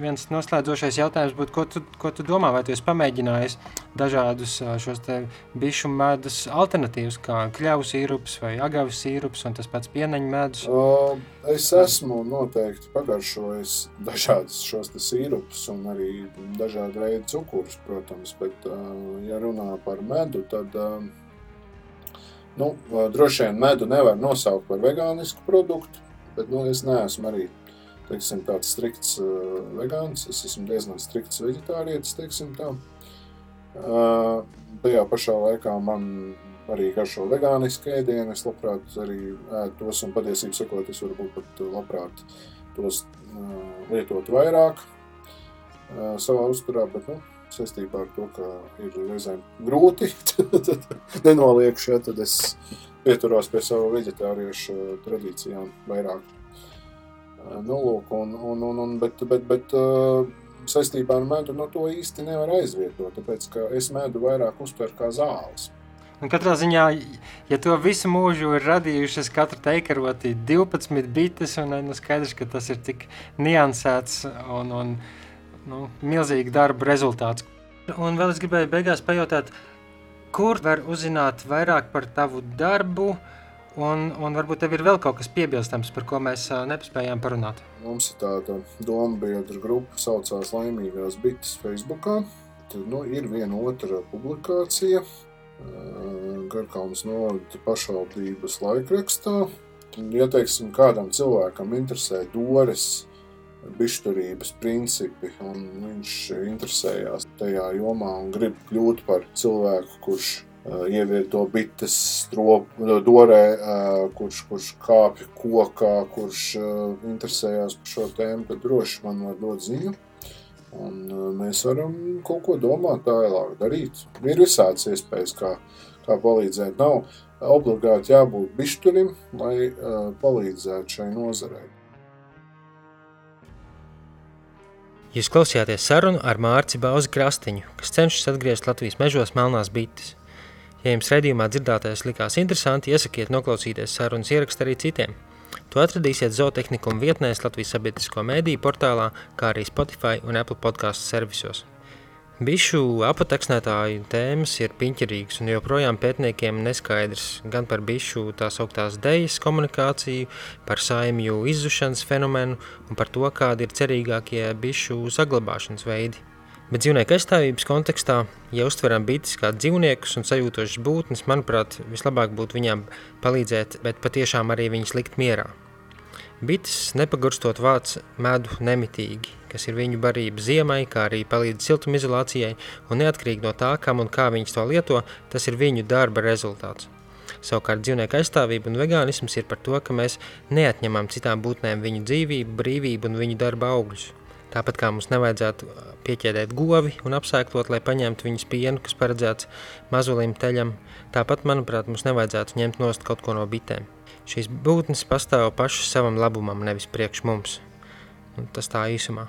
viens noslēdzošais jautājums būtu, ko tu, ko tu domā, vai tu esi pamēģinājis dažādus šos te bišu medus alternatīvus, kā kļavu sīrups vai agavu sīrups un tas pats pieneņu medus? Uh, es esmu noteikti pagaršojis dažādus šos te sīrupus un arī dažādu veidu cukurus, protams, bet ja runā par medu, tad Nu, droši vien medu nevar nosaukt par vegānisku produktu, bet nu, es neesmu arī teiksim, tāds strikts uh, vegāns. Es esmu diezgan strikts vegetārietis. Teiksim, tā. Uh, tajā pašā laikā man arī garšo vegānisku ēdienu. Es labprāt arī ēdu tos, un patiesībā sakot, es varbūt pat labprāt tos uh, lietot vairāk uh, savā uzturā, bet nu, saistībā ar to, ka ir reizēm grūti, tad nenoliekšu, ja, tad es pieturos pie savu veģetāriešu tradīcijām vairāk. Nu, lūk, un, un, un, un, bet, bet, bet uh, saistībā ar medu no to īsti nevar aizvietot, tāpēc ka es medu vairāk uztveru kā zāles. Un katrā ziņā, ja to visu mūžu ir radījušas katra teikaroti 12 bites, un nu skaidrs, ka tas ir tik niansēts un, un nu, milzīgi darba rezultāts. Un vēl es gribēju beigās pajautāt, kur var uzzināt vairāk par tavu darbu, un, un varbūt tev ir vēl kaut kas piebilstams, par ko mēs nepaspējām parunāt. Mums ir tāda doma biedru grupa, saucās Laimīgās bites Facebookā. Tad, nu, ir viena otra publikācija, Garkalnas novada pašvaldības laikrakstā. Ja teiksim, kādam cilvēkam interesē Dores bišturības principi, un viņš interesējās tajā jomā un grib kļūt par cilvēku, kurš ievieto bites stropu, dorē, kurš, kurš kāpj kokā, kurš interesējās par šo tēmu, tad droši man var dot ziņu. Un mēs varam kaut ko domāt tālāk, darīt. Ir visādas iespējas, kā, kā palīdzēt. Nav obligāti jābūt bišturim, lai palīdzētu šai nozarei. Jūs klausījāties sarunu ar Mārci Bauzi Krastiņu, kas cenšas atgriezt Latvijas mežos melnās bites. Ja jums redzījumā dzirdētais likās interesanti, iesakiet noklausīties sarunas ierakstu arī citiem. To atradīsiet zootehnikuma vietnēs Latvijas sabiedrisko mēdīju portālā, kā arī Spotify un Apple podcastu servisos. Bišu apateksnētāju tēmas ir piņķerīgas un joprojām pētniekiem neskaidrs gan par bišu tā sauktās dejas komunikāciju, par saimju izzušanas fenomenu un par to, kādi ir cerīgākie bišu saglabāšanas veidi. Bet dzīvnieku aizstāvības kontekstā, ja uztveram bites kā dzīvniekus un sajūtošas būtnes, manuprāt, vislabāk būtu viņām palīdzēt, bet patiešām arī viņas likt mierā. Bites nepagurstot vāc medu nemitīgi, kas ir viņu barība ziemai, kā arī palīdz siltumizolācijai, un neatkarīgi no tā, kam un kā viņas to lieto, tas ir viņu darba rezultāts. Savukārt dzīvnieku aizstāvība un vegānisms ir par to, ka mēs neatņemam citām būtnēm viņu dzīvību, brīvību un viņu darba augļus. Tāpat kā mums nevajadzētu pieķēdēt govi un apsēktot, lai paņemtu viņas pienu, kas paredzēts mazulim teļam, tāpat, manuprāt, mums nevajadzētu ņemt nost kaut ko no bitēm. Šīs būtnes pastāv pašas savam labumam, nevis priekš mums. Un tas tā īsumā.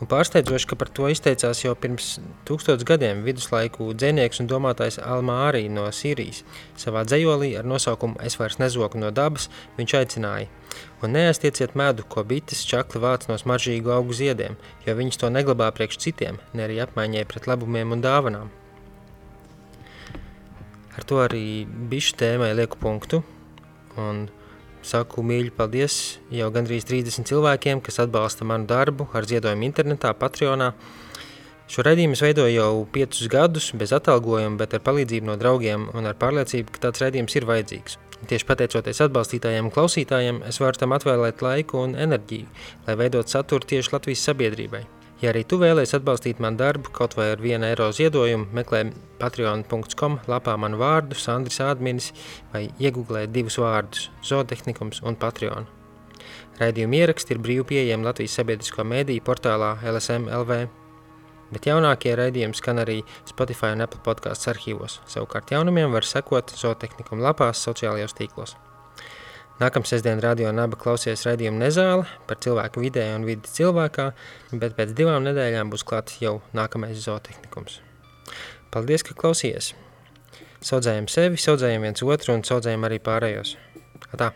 Un pārsteidzoši, ka par to izteicās jau pirms tūkstotis gadiem viduslaiku dzēnieks un domātājs Almārī no Sīrijas. Savā dzējolī ar nosaukumu Es vairs nezoku no dabas viņš aicināja un neaiztieciet medu, ko bites čakli vāc no smaržīgu augu ziediem, jo viņas to neglabā priekš citiem, ne arī apmaiņai pret labumiem un dāvanām. Ar to arī bišu tēmai lieku punktu, Un saku mīļi paldies jau gandrīz 30 cilvēkiem, kas atbalsta manu darbu ar ziedojumu internetā, Patreonā. Šo raidījumu es veidoju jau piecus gadus bez atalgojuma, bet ar palīdzību no draugiem un ar pārliecību, ka tāds raidījums ir vajadzīgs. Tieši pateicoties atbalstītājiem un klausītājiem, es varu tam atvēlēt laiku un enerģiju, lai veidot saturu tieši Latvijas sabiedrībai. Ja arī tu vēlēsies atbalstīt manu darbu kaut vai ar 1 eiro ziedojumu, meklē patreon.com lapā manu vārdu, Sandris Ādminis, vai iegūlē divus vārdus – zootehnikums un Patreon. Raidījuma ieraksti ir brīvi pieejami Latvijas sabiedrisko mēdīju portālā LSM LV, bet jaunākie raidījumi skan arī Spotify un Apple podcasts arhīvos. Savukārt jaunumiem var sekot zootehnikuma lapās sociālajos tīklos. Nākamā sestdiena radio naba klausies raidījumu Nezāle par cilvēku vidē un vidi cilvēkā, bet pēc divām nedēļām būs klāts jau nākamais zootehnikums. Paldies, ka klausījies! Saudzējam sevi, saudzējam viens otru un saudzējam arī pārējos. Atā!